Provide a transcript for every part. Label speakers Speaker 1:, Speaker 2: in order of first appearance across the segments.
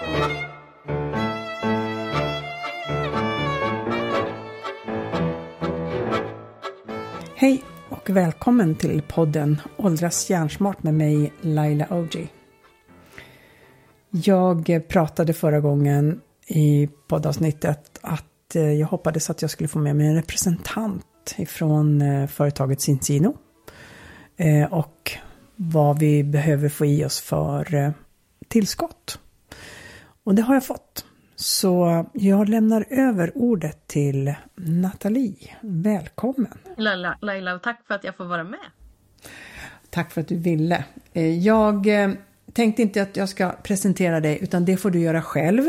Speaker 1: Hej och välkommen till podden Åldras hjärnsmart med mig Laila Oji. Jag pratade förra gången i poddavsnittet att eh, jag hoppades att jag skulle få med mig en representant ifrån eh, företaget Cincino. Eh, och vad vi behöver få i oss för tillskott. Och det har jag fått. Så jag lämnar över ordet till Nathalie. Välkommen!
Speaker 2: Laila, Laila, tack för att jag får vara med.
Speaker 1: Tack för att du ville. Jag tänkte inte att jag ska presentera dig, utan det får du göra själv.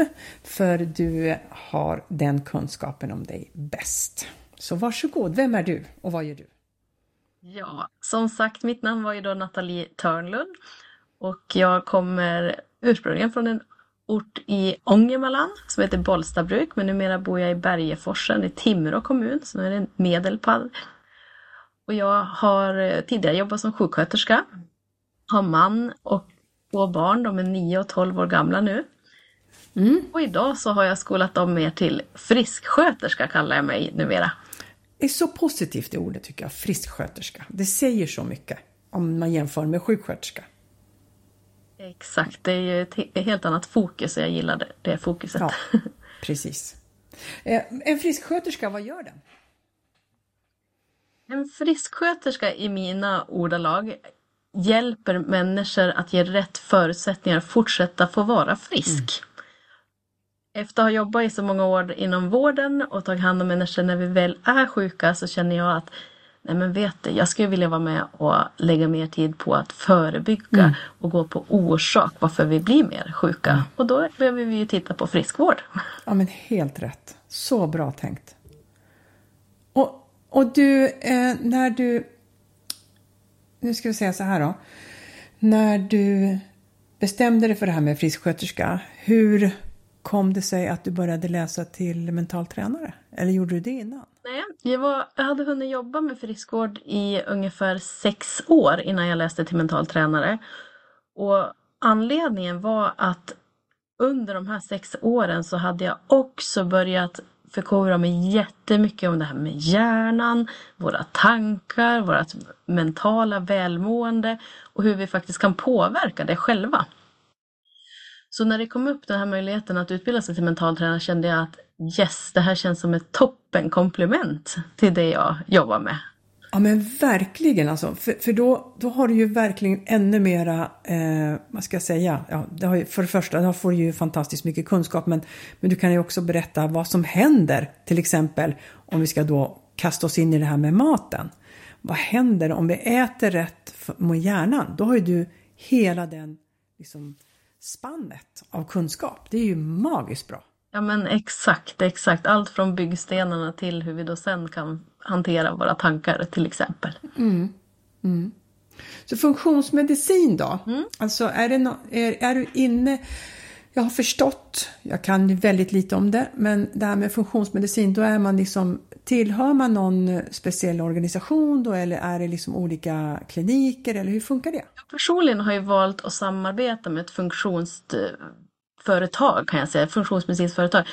Speaker 1: För du har den kunskapen om dig bäst. Så varsågod, vem är du och vad gör du?
Speaker 2: Ja, som sagt, mitt namn var ju då Nathalie Törnlund. Och jag kommer ursprungligen från en ort i Ångermanland som heter Bollstabruk. Men numera bor jag i Bergeforsen i Timrå kommun, så nu är det Medelpad. Och jag har tidigare jobbat som sjuksköterska. Har man och två barn, de är 9 och 12 år gamla nu. Mm. Och idag så har jag skolat om mer till frisksköterska kallar jag mig numera.
Speaker 1: Det är så positivt det ordet tycker jag, frisksköterska. Det säger så mycket om man jämför med sjuksköterska.
Speaker 2: Exakt, det är ju ett helt annat fokus och jag gillar det, det fokuset. Ja,
Speaker 1: precis. Eh, en frisksköterska, vad gör den?
Speaker 2: En frisksköterska i mina ordalag hjälper människor att ge rätt förutsättningar att fortsätta få vara frisk. Mm. Efter att ha jobbat i så många år inom vården och tagit hand om människor när vi väl är sjuka så känner jag att nej men vet du, jag skulle vilja vara med och lägga mer tid på att förebygga mm. och gå på orsak varför vi blir mer sjuka. Mm. Och då behöver vi ju titta på friskvård.
Speaker 1: Ja men helt rätt. Så bra tänkt. Och, och du, eh, när du nu ska vi säga så här då. När du bestämde dig för det här med frisksköterska, hur kom det sig att du började läsa till mental tränare? Eller gjorde du det innan?
Speaker 2: Nej, jag, var, jag hade hunnit jobba med friskvård i ungefär sex år innan jag läste till mental tränare. Och anledningen var att under de här sex åren så hade jag också börjat förkovra mig jättemycket om det här med hjärnan, våra tankar, vårt mentala välmående och hur vi faktiskt kan påverka det själva. Så när det kom upp den här möjligheten att utbilda sig till mentaltränare kände jag att yes, det här känns som ett toppen komplement till det jag jobbar med.
Speaker 1: Ja men verkligen alltså, för, för då, då har du ju verkligen ännu mera, eh, vad ska jag säga, ja, det har ju, för det första då får du ju fantastiskt mycket kunskap men, men du kan ju också berätta vad som händer, till exempel om vi ska då kasta oss in i det här med maten. Vad händer om vi äter rätt med hjärnan? Då har ju du hela den liksom, spannet av kunskap. Det är ju magiskt bra.
Speaker 2: Ja men exakt, exakt. Allt från byggstenarna till hur vi då sen kan hantera våra tankar till exempel.
Speaker 1: Mm. Mm. Så funktionsmedicin då? Mm. Alltså är, det no är, är du inne jag har förstått, jag kan väldigt lite om det, men det här med funktionsmedicin, då är man liksom, tillhör man någon speciell organisation då eller är det liksom olika kliniker eller hur funkar det?
Speaker 2: Jag personligen har ju valt att samarbeta med ett företag kan jag säga, funktionsmedicinskt företag.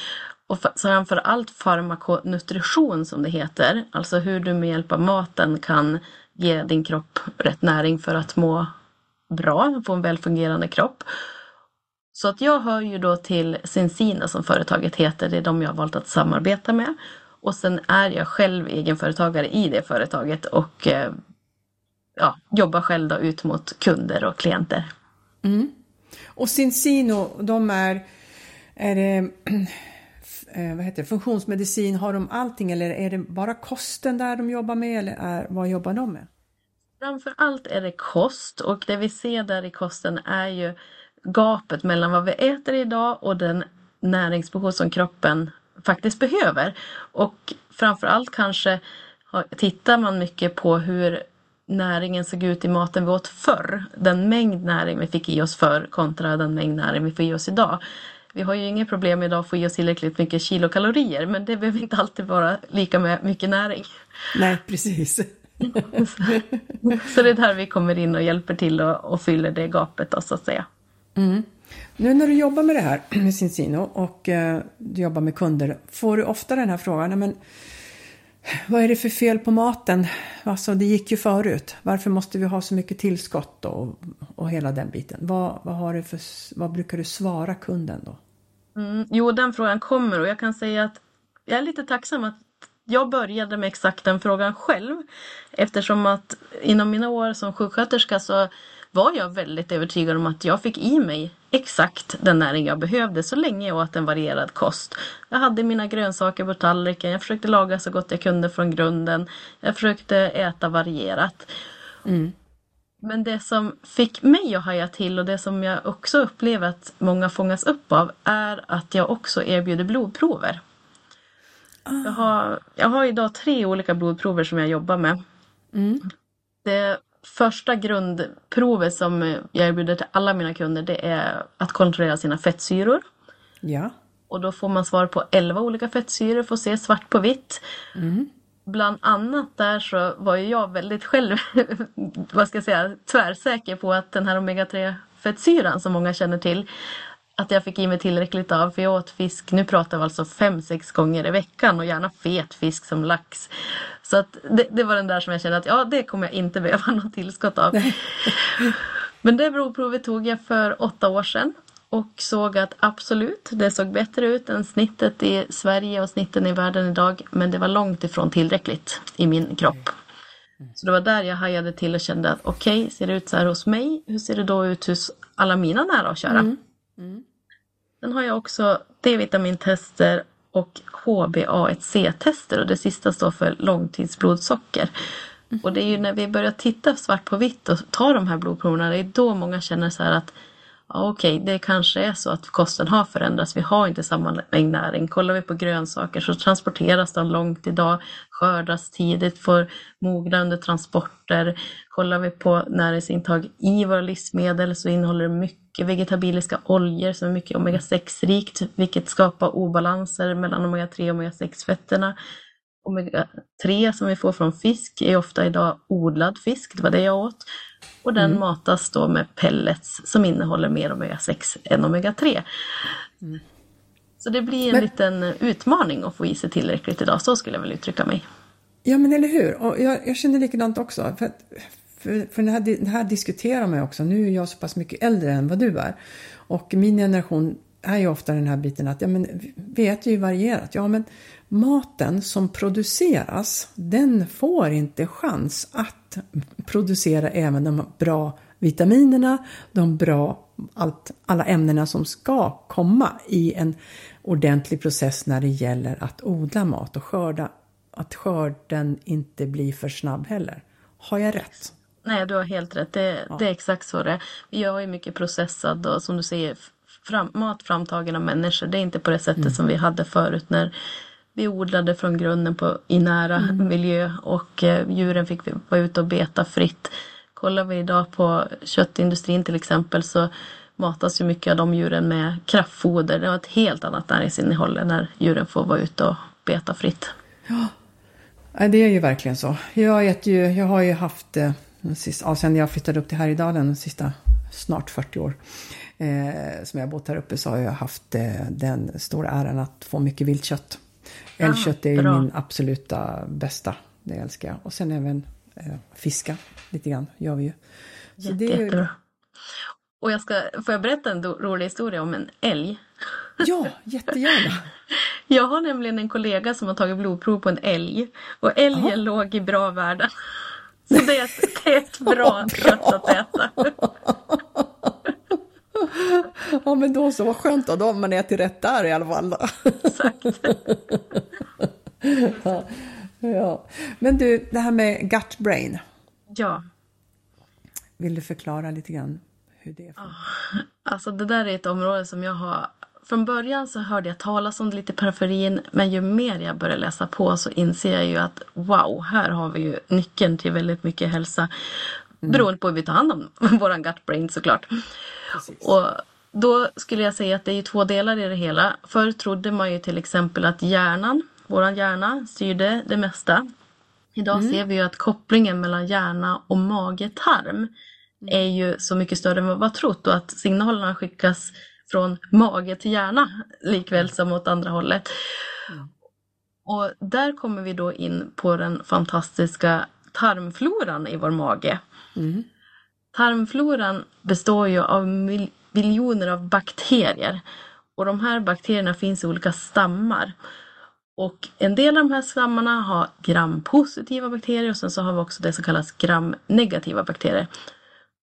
Speaker 2: Och framför allt farmakonutrition som det heter, alltså hur du med hjälp av maten kan ge din kropp rätt näring för att må bra, få en välfungerande kropp. Så att jag hör ju då till Sensina som företaget heter, det är de jag har valt att samarbeta med. Och sen är jag själv egenföretagare i det företaget och eh, ja, jobbar själv då ut mot kunder och klienter.
Speaker 1: Mm. Och Cincino, de är, är det, eh, vad heter det, funktionsmedicin, har de allting eller är det bara kosten där de jobbar med eller är, vad jobbar de med?
Speaker 2: Framför allt är det kost och det vi ser där i kosten är ju gapet mellan vad vi äter idag och den näringsbehov som kroppen faktiskt behöver. Och framförallt kanske tittar man mycket på hur näringen såg ut i maten vi åt förr. Den mängd näring vi fick i oss förr kontra den mängd näring vi får i oss idag. Vi har ju inget problem idag att få i oss tillräckligt mycket kilokalorier men det behöver inte alltid vara lika med mycket näring.
Speaker 1: Nej, precis.
Speaker 2: så det är där vi kommer in och hjälper till och, och fyller det gapet då, så att säga.
Speaker 1: Mm. Nu när du jobbar med det här med Cincino och eh, du jobbar med kunder, får du ofta den här frågan, men vad är det för fel på maten? Alltså det gick ju förut. Varför måste vi ha så mycket tillskott och, och hela den biten? Vad, vad, har du för, vad brukar du svara kunden då?
Speaker 2: Mm, jo, den frågan kommer och jag kan säga att jag är lite tacksam att jag började med exakt den frågan själv. Eftersom att inom mina år som sjuksköterska så var jag väldigt övertygad om att jag fick i mig exakt den näring jag behövde så länge jag åt en varierad kost. Jag hade mina grönsaker på tallriken, jag försökte laga så gott jag kunde från grunden. Jag försökte äta varierat. Mm. Men det som fick mig att haja till och det som jag också upplever att många fångas upp av är att jag också erbjuder blodprover. Ah. Jag, har, jag har idag tre olika blodprover som jag jobbar med. Mm. Det första grundprovet som jag erbjuder till alla mina kunder det är att kontrollera sina fettsyror.
Speaker 1: Ja.
Speaker 2: Och då får man svar på 11 olika fettsyror, får se svart på vitt. Mm. Bland annat där så var jag väldigt själv, vad ska jag säga, tvärsäker på att den här omega-3 fettsyran som många känner till att jag fick i mig tillräckligt av. För jag åt fisk, nu pratar vi alltså fem sex gånger i veckan och gärna fet fisk som lax. Så att det, det, var den där som jag kände att ja, det kommer jag inte behöva något tillskott av. Men det blodprovet tog jag för åtta år sedan och såg att absolut, det såg bättre ut än snittet i Sverige och snitten i världen idag. Men det var långt ifrån tillräckligt i min kropp. Så det var där jag hajade till och kände att okej, okay, ser det ut så här hos mig? Hur ser det då ut hos alla mina nära och kära? Mm. Sen har jag också D-vitamintester och HbA1c-tester och det sista står för långtidsblodsocker. Mm. Och det är ju när vi börjar titta svart på vitt och ta de här blodproverna, det är då många känner så här att ja, okej, okay, det kanske är så att kosten har förändrats. Vi har inte samma mängd näring. Kollar vi på grönsaker så transporteras de långt idag, skördas tidigt, får mogna under transporter. Kollar vi på näringsintag i våra livsmedel så innehåller det mycket vegetabiliska oljor som är mycket omega-6-rikt, vilket skapar obalanser mellan omega-3 och omega-6-fetterna. Omega-3 som vi får från fisk är ofta idag odlad fisk, det var det jag åt. Och den mm. matas då med pellets som innehåller mer omega-6 än omega-3. Mm. Så det blir en men, liten utmaning att få i sig tillräckligt idag, så skulle jag väl uttrycka mig.
Speaker 1: Ja men eller hur, och jag, jag känner likadant också. För, för, för det, här, det här diskuterar man ju också, nu är jag så pass mycket äldre än vad du är. Och min generation är ju ofta den här biten att ja, men, vi äter ju varierat. Ja men maten som produceras, den får inte chans att producera även de bra vitaminerna, de bra, allt, alla ämnena som ska komma i en ordentlig process när det gäller att odla mat och skörda. Att skörden inte blir för snabb heller. Har jag rätt?
Speaker 2: Nej, du har helt rätt. Det, ja. det är exakt så det är. Vi gör ju mycket processad och som du säger fram, mat framtagen av människor. Det är inte på det sättet mm. som vi hade förut när vi odlade från grunden på, i nära mm. miljö och eh, djuren fick vara ute och beta fritt. Kollar vi idag på köttindustrin till exempel så matas ju mycket av de djuren med kraftfoder. Det har ett helt annat näringsinnehåll när djuren får vara ute och beta fritt.
Speaker 1: Ja, det är ju verkligen så. Jag, äter ju, jag har ju haft, eh, ja, sen jag flyttade upp till Härjedalen de sista snart 40 år, eh, som jag bott här uppe så har jag haft eh, den stora äran att få mycket viltkött. Älgkött är ju min absoluta bästa. Det älskar jag. Och sen även eh, fiska lite grann gör vi ju.
Speaker 2: Så Jätte, det är ju... Och jag ska, får jag berätta en rolig historia om en älg?
Speaker 1: Ja, jättegärna.
Speaker 2: Jag har nämligen en kollega som har tagit blodprov på en älg och älgen Aha. låg i bra värden. Så det är ett, det är ett bra kött att äta.
Speaker 1: Ja men då så, vad skönt då, då har man ätit rätt där i alla fall.
Speaker 2: Exakt.
Speaker 1: ja, ja. Men du, det här med gut brain.
Speaker 2: Ja.
Speaker 1: Vill du förklara lite grann hur det är? För?
Speaker 2: Alltså det där är ett område som jag har från början så hörde jag talas om det lite i periferin men ju mer jag börjar läsa på så inser jag ju att wow, här har vi ju nyckeln till väldigt mycket hälsa. Mm. Beroende på hur vi tar hand om våran gut brain såklart. Precis. Och då skulle jag säga att det är två delar i det hela. Förr trodde man ju till exempel att hjärnan, våran hjärna, styrde det mesta. Idag mm. ser vi ju att kopplingen mellan hjärna och mage-tarm mm. är ju så mycket större än vad vi har trott och att signalerna skickas från mage till hjärna likväl som åt andra hållet. Mm. Och där kommer vi då in på den fantastiska tarmfloran i vår mage. Mm. Tarmfloran består ju av miljoner av bakterier och de här bakterierna finns i olika stammar. Och en del av de här stammarna har grampositiva bakterier och sen så har vi också det som kallas gramnegativa bakterier.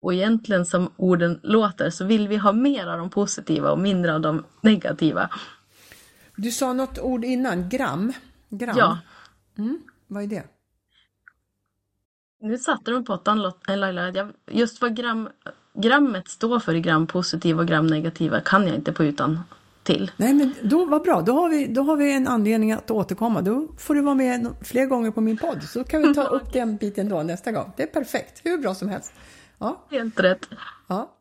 Speaker 2: Och egentligen som orden låter så vill vi ha mer av de positiva och mindre av de negativa.
Speaker 1: Du sa något ord innan, gram. gram.
Speaker 2: Ja.
Speaker 1: Mm. Vad är det?
Speaker 2: Nu satte du på pottan Laila. Just vad gram, grammet står för i grampositiva och gramnegativa kan jag inte på utan till.
Speaker 1: Nej men då var bra, då har, vi, då har vi en anledning att återkomma. Då får du vara med fler gånger på min podd så kan vi ta upp den biten då nästa gång. Det är perfekt, hur bra som helst. Ja.
Speaker 2: Helt rätt.
Speaker 1: Ja.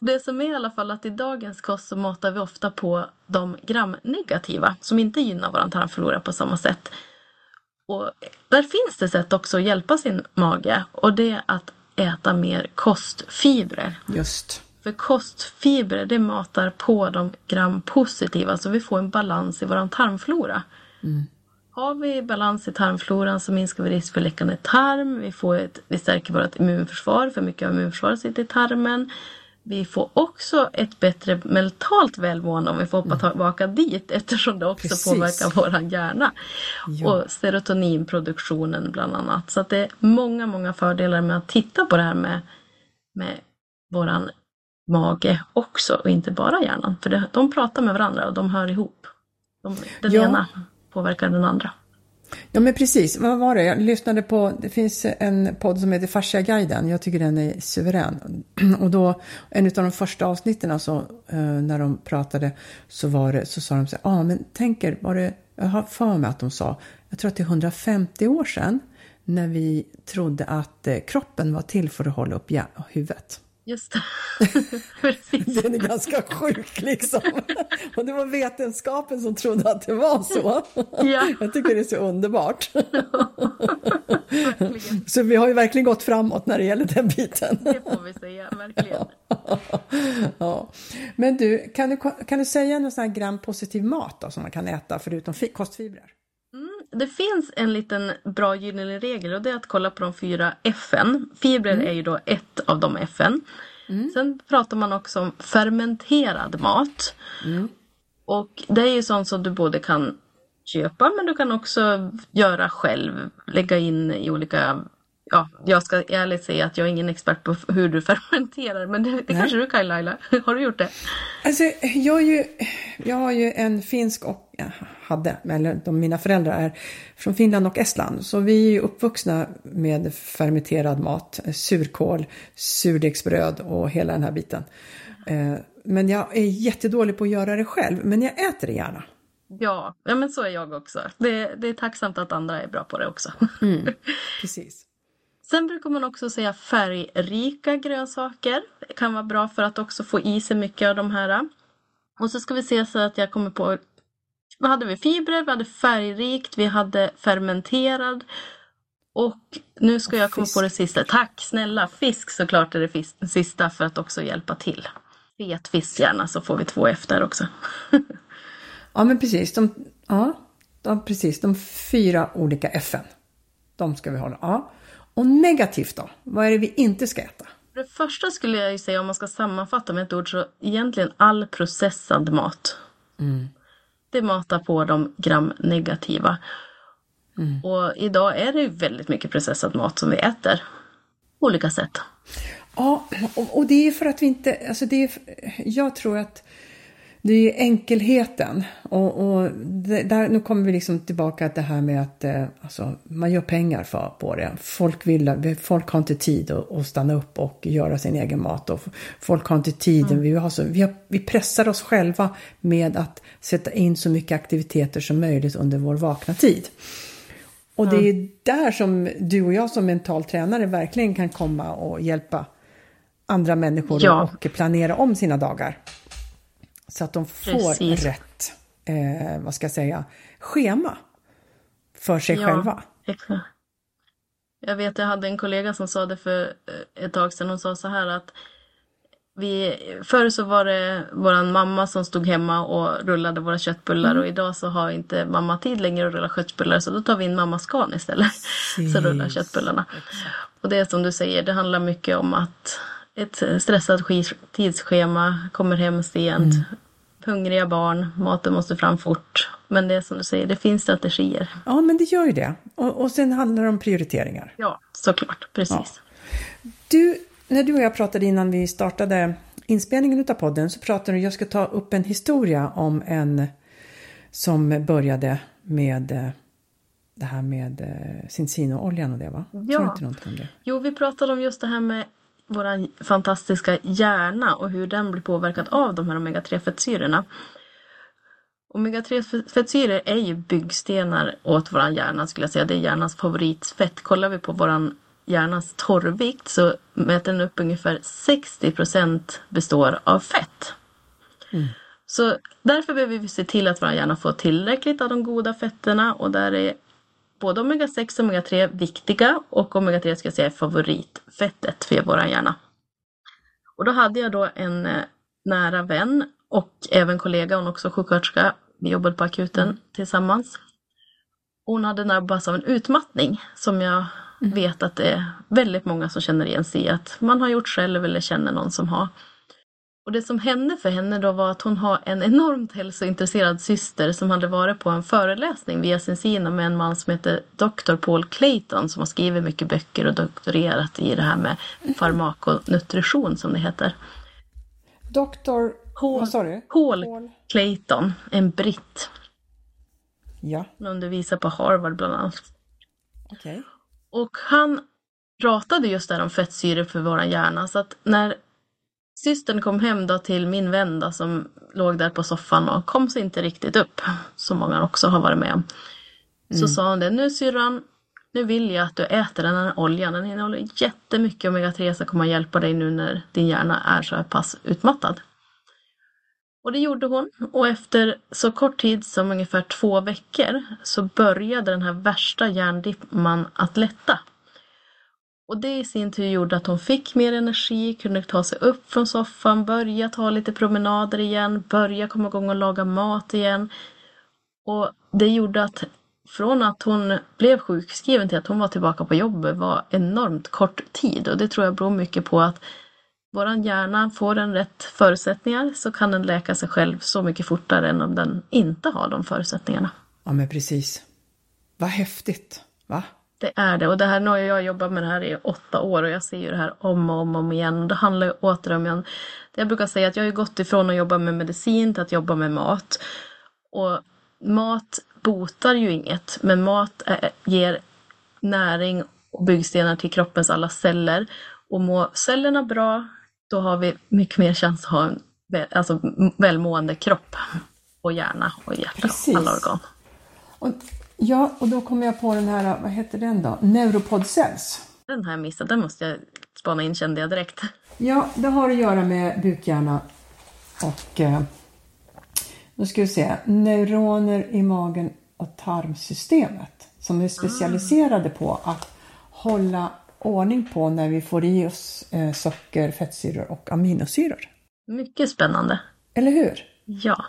Speaker 2: Det som är i alla fall att i dagens kost så matar vi ofta på de gramnegativa som inte gynnar vår tarmflora på samma sätt. Och där finns det sätt också att hjälpa sin mage och det är att äta mer kostfibrer.
Speaker 1: Just.
Speaker 2: För kostfibrer det matar på de grampositiva så vi får en balans i vår tarmflora. Mm. Har vi balans i tarmfloran så minskar vi risk för läckande tarm. Vi, får ett, vi stärker vårt immunförsvar, för mycket av immunförsvaret sitter i tarmen. Vi får också ett bättre mentalt välmående om vi får hoppa mm. tillbaka dit eftersom det också Precis. påverkar våran hjärna. Ja. Och serotoninproduktionen bland annat. Så det är många, många fördelar med att titta på det här med, med våran mage också och inte bara hjärnan. För det, de pratar med varandra och de hör ihop. De, den ja. ena påverkar den andra.
Speaker 1: Ja men precis, vad var det? Jag lyssnade på, det finns en podd som heter Fasciaguiden, jag tycker den är suverän. Och då, en av de första avsnitten alltså, eh, när de pratade så var det, så sa de så ja ah, men tänk er, var det, jag har för mig att de sa, jag tror att det är 150 år sedan, när vi trodde att eh, kroppen var till för att hålla upp huvudet.
Speaker 2: Just det.
Speaker 1: Den är ganska sjuk liksom. Och det var vetenskapen som trodde att det var så. Ja. Jag tycker det är så underbart. så vi har ju verkligen gått framåt när det gäller den biten.
Speaker 2: Det får vi säga, verkligen.
Speaker 1: Ja. Men du, kan du, kan du säga någon sån här grampositiv mat då, som man kan äta förutom kostfibrer?
Speaker 2: Det finns en liten bra gyllene regel och det är att kolla på de fyra F'n. Fibrer mm. är ju då ett av de F'n. Mm. Sen pratar man också om fermenterad mat. Mm. Och det är ju sånt som du både kan köpa men du kan också göra själv. Lägga in i olika ja, jag ska ärligt säga att jag är ingen expert på hur du fermenterar, men det, det kanske du kan Laila. Har du gjort det?
Speaker 1: Alltså, jag, ju, jag har ju en finsk och hade, eller de, mina föräldrar är från Finland och Estland. Så vi är uppvuxna med fermenterad mat, surkål, surdegsbröd och hela den här biten. Eh, men jag är jättedålig på att göra det själv, men jag äter det gärna.
Speaker 2: Ja, ja men så är jag också. Det, det är tacksamt att andra är bra på det också.
Speaker 1: Mm, precis.
Speaker 2: Sen brukar man också säga färgrika grönsaker. Det kan vara bra för att också få i sig mycket av de här. Och så ska vi se så att jag kommer på vad hade vi? Fibrer, vi hade färgrikt, vi hade fermenterad. Och nu ska jag komma på det sista. Tack snälla! Fisk såklart är det sista för att också hjälpa till. Fet fisk gärna så får vi två efter också.
Speaker 1: ja men precis. De, ja, de, precis. De fyra olika F. De ska vi hålla. Ja. Och negativt då? Vad är det vi inte ska äta?
Speaker 2: Det första skulle jag ju säga om man ska sammanfatta med ett ord så egentligen all processad mat. Mm. Det matar på de gramnegativa. Mm. Och idag är det väldigt mycket processad mat som vi äter. På olika sätt.
Speaker 1: Ja, och, det är för att vi inte, alltså det är, jag tror att det är ju enkelheten. Och, och det, där, nu kommer vi liksom tillbaka till det här med att eh, alltså, man gör pengar för, på det. Folk, vill, folk har inte tid att, att stanna upp och göra sin egen mat. Och folk har inte tid. Mm. Vi, har så, vi, har, vi pressar oss själva med att sätta in så mycket aktiviteter som möjligt under vår vakna tid. Och det är där som du och jag som mental tränare verkligen kan komma och hjälpa andra människor ja. och planera om sina dagar. Så att de får Precis. rätt, eh, vad ska jag säga, schema för sig ja, själva.
Speaker 2: Exakt. Jag vet, jag hade en kollega som sa det för eh, ett tag sedan. Hon sa så här att vi, förr så var det våran mamma som stod hemma och rullade våra köttbullar
Speaker 1: Mm.
Speaker 2: och idag så har inte mamma tid längre att rulla köttbullar så då tar vi in mamma Scan istället. Så rullar köttbullarna. Och det är som du säger, det handlar mycket om att ett stressat sk- tidsschema, kommer hem sent,
Speaker 1: Mm.
Speaker 2: hungriga barn, maten måste fram fort. Men det är som du säger, det finns strategier.
Speaker 1: Ja, men det gör ju det. Och, och sen handlar det om prioriteringar.
Speaker 2: Ja, såklart. Precis.
Speaker 1: Du, när du och jag pratade innan vi startade inspelningen av podden så pratade du, jag ska ta upp en historia om en som började med eh, det här med eh, Cincino-oljan och det va?
Speaker 2: Ja.
Speaker 1: Tror inte någonting om det?
Speaker 2: Jo, vi pratade om just det här med vår fantastiska hjärna och hur den blir påverkad av de här omega-3 fettsyrorna. Omega-3 fettsyror är ju byggstenar åt vår hjärna skulle jag säga. Det är hjärnans favoritfett. Kollar vi på vår hjärnas torrvikt så mäter den upp ungefär 60 procent består av fett. Så därför behöver vi se till att vår hjärna får tillräckligt av de goda fetterna och där är både omega-6 och omega-3 viktiga och omega-3 ska jag säga är favoritfettet för vår hjärna. Och då hade jag då en eh, nära vän och även kollega, hon också sjuksköterska. Vi jobbade på akuten tillsammans. Hon hade drabbats av en utmattning som jag vet att det är väldigt många som känner igen sig i att man har gjort själv eller känner någon som har. Och det som hände för henne då var att hon har en enormt hälsointresserad syster som hade varit på en föreläsning via Cincina med en man som heter Dr. Paul Clayton som har skrivit mycket böcker och doktorerat i det här med farmakonutrition som det heter.
Speaker 1: Doktor...
Speaker 2: Paul-
Speaker 1: du?
Speaker 2: Paul Clayton, en britt.
Speaker 1: Ja,
Speaker 2: Han undervisar på Harvard bland annat.
Speaker 1: okej.
Speaker 2: Och han pratade just där om fettsyror för våran hjärna. Så att när systern kom hem då till min vän då, som låg där på soffan och kom sig inte riktigt upp, som många också har varit med om. Så sa hon det, nu syrran, nu vill jag att du äter den här oljan. Den innehåller jättemycket omega-3 som kommer att hjälpa dig nu när din hjärna är så här pass utmattad. Och det gjorde hon och efter så kort tid som ungefär två veckor så började den här värsta hjärndimman att lätta. Och det i sin tur gjorde att hon fick mer energi, kunde ta sig upp från soffan, börja ta lite promenader igen, börja komma igång och laga mat igen. Och det gjorde att från att hon blev sjukskriven till att hon var tillbaka på jobbet var enormt kort tid och det tror jag beror mycket på att våran hjärna får den rätt förutsättningar så kan den läka sig själv så mycket fortare än om den inte har de förutsättningarna.
Speaker 1: Ja, men precis. Vad häftigt, va?
Speaker 2: Det är det och det här, nu har jag jobbat med det här i åtta år och jag ser ju det här om och om, och om igen. Det handlar ju återigen om, jag brukar säga att jag har gått ifrån att jobba med medicin till att jobba med mat. Och mat botar ju inget, men mat är, ger näring och byggstenar till kroppens alla celler. Och må cellerna bra, då har vi mycket mer chans att ha en alltså, välmående kropp och hjärna och hjärta,
Speaker 1: Precis.
Speaker 2: alla organ.
Speaker 1: Och, ja, och då kommer jag på den här, vad heter den då? Neuropod cells.
Speaker 2: Den här missat, den måste jag spana in kände jag direkt.
Speaker 1: Ja, det har att göra med bukhjärna och eh, nu ska vi se, neuroner i magen och tarmsystemet som är specialiserade på att hålla ordning på när vi får i oss eh, socker, fettsyror och aminosyror.
Speaker 2: Mycket spännande.
Speaker 1: Eller hur?
Speaker 2: Ja.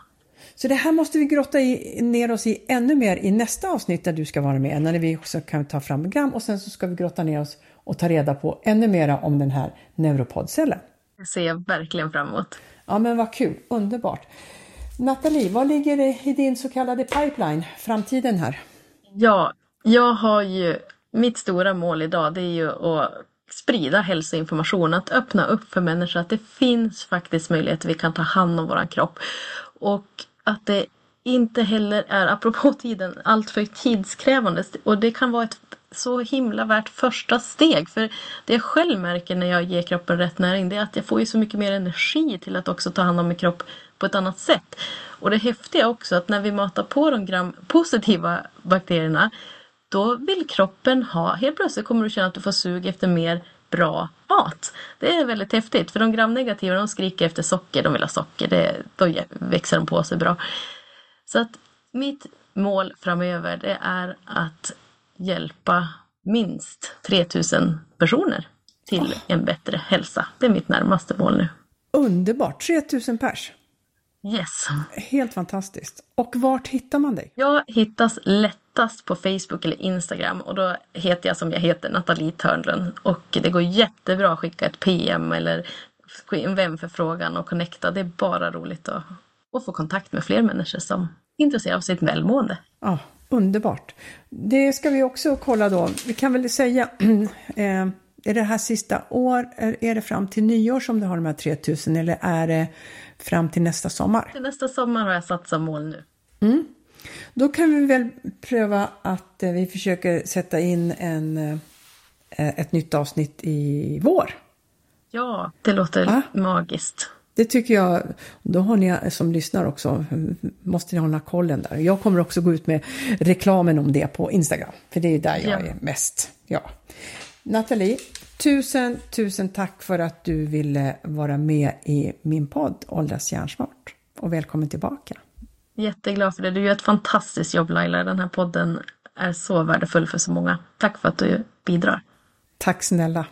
Speaker 1: Så det här måste vi grotta i, ner oss i ännu mer i nästa avsnitt där du ska vara med, när vi också kan ta fram program och sen så ska vi grotta ner oss och ta reda på ännu mera om den här neuropodcellen.
Speaker 2: Det ser jag verkligen fram emot.
Speaker 1: Ja men vad kul, underbart. Nathalie, vad ligger det i din så kallade pipeline, framtiden här?
Speaker 2: Ja, jag har ju, mitt stora mål idag det är ju att sprida hälsoinformation, att öppna upp för människor att det finns faktiskt möjligheter vi kan ta hand om våran kropp. Och att det inte heller är, apropå tiden, alltför tidskrävande. Och det kan vara ett så himla värt första steg. För det jag själv märker när jag ger kroppen rätt näring det är att jag får ju så mycket mer energi till att också ta hand om min kropp på ett annat sätt. Och det häftiga också att när vi matar på de gram-positiva bakterierna då vill kroppen ha, helt plötsligt kommer du känna att du får sug efter mer bra mat. Det är väldigt häftigt för de gramnegativa de skriker efter socker, de vill ha socker, det, då växer de på sig bra. Så att mitt mål framöver det är att hjälpa minst 3000 personer till en bättre hälsa. Det är mitt närmaste mål nu.
Speaker 1: Underbart! 3000 pers!
Speaker 2: Yes.
Speaker 1: Helt fantastiskt. Och vart hittar man dig?
Speaker 2: Jag hittas lättast på Facebook eller Instagram och då heter jag som jag heter, Nathalie Törnlund. Och det går jättebra att skicka ett PM eller en vänförfrågan och connecta. Det är bara roligt att, att få kontakt med fler människor som är intresserade av sitt välmående.
Speaker 1: Ja, underbart. Det ska vi också kolla då. Vi kan väl säga eh, är det här sista år, är det fram till nyår som du har de här 3000 eller är det fram till nästa sommar?
Speaker 2: Till nästa sommar har jag satt som mål nu.
Speaker 1: Mm. Då kan vi väl pröva att eh, vi försöker sätta in en, eh, ett nytt avsnitt i vår.
Speaker 2: Ja, det låter ah. magiskt.
Speaker 1: Det tycker jag, då har ni som lyssnar också, måste ni hålla kollen där. Jag kommer också gå ut med reklamen om det på Instagram, för det är där jag ja. är mest. Ja. Nathalie, tusen, tusen tack för att du ville vara med i min podd Åldras hjärnsmart. Och välkommen tillbaka.
Speaker 2: Jätteglad för det. Du gör ett fantastiskt jobb Laila. Den här podden är så värdefull för så många. Tack för att du bidrar.
Speaker 1: Tack snälla.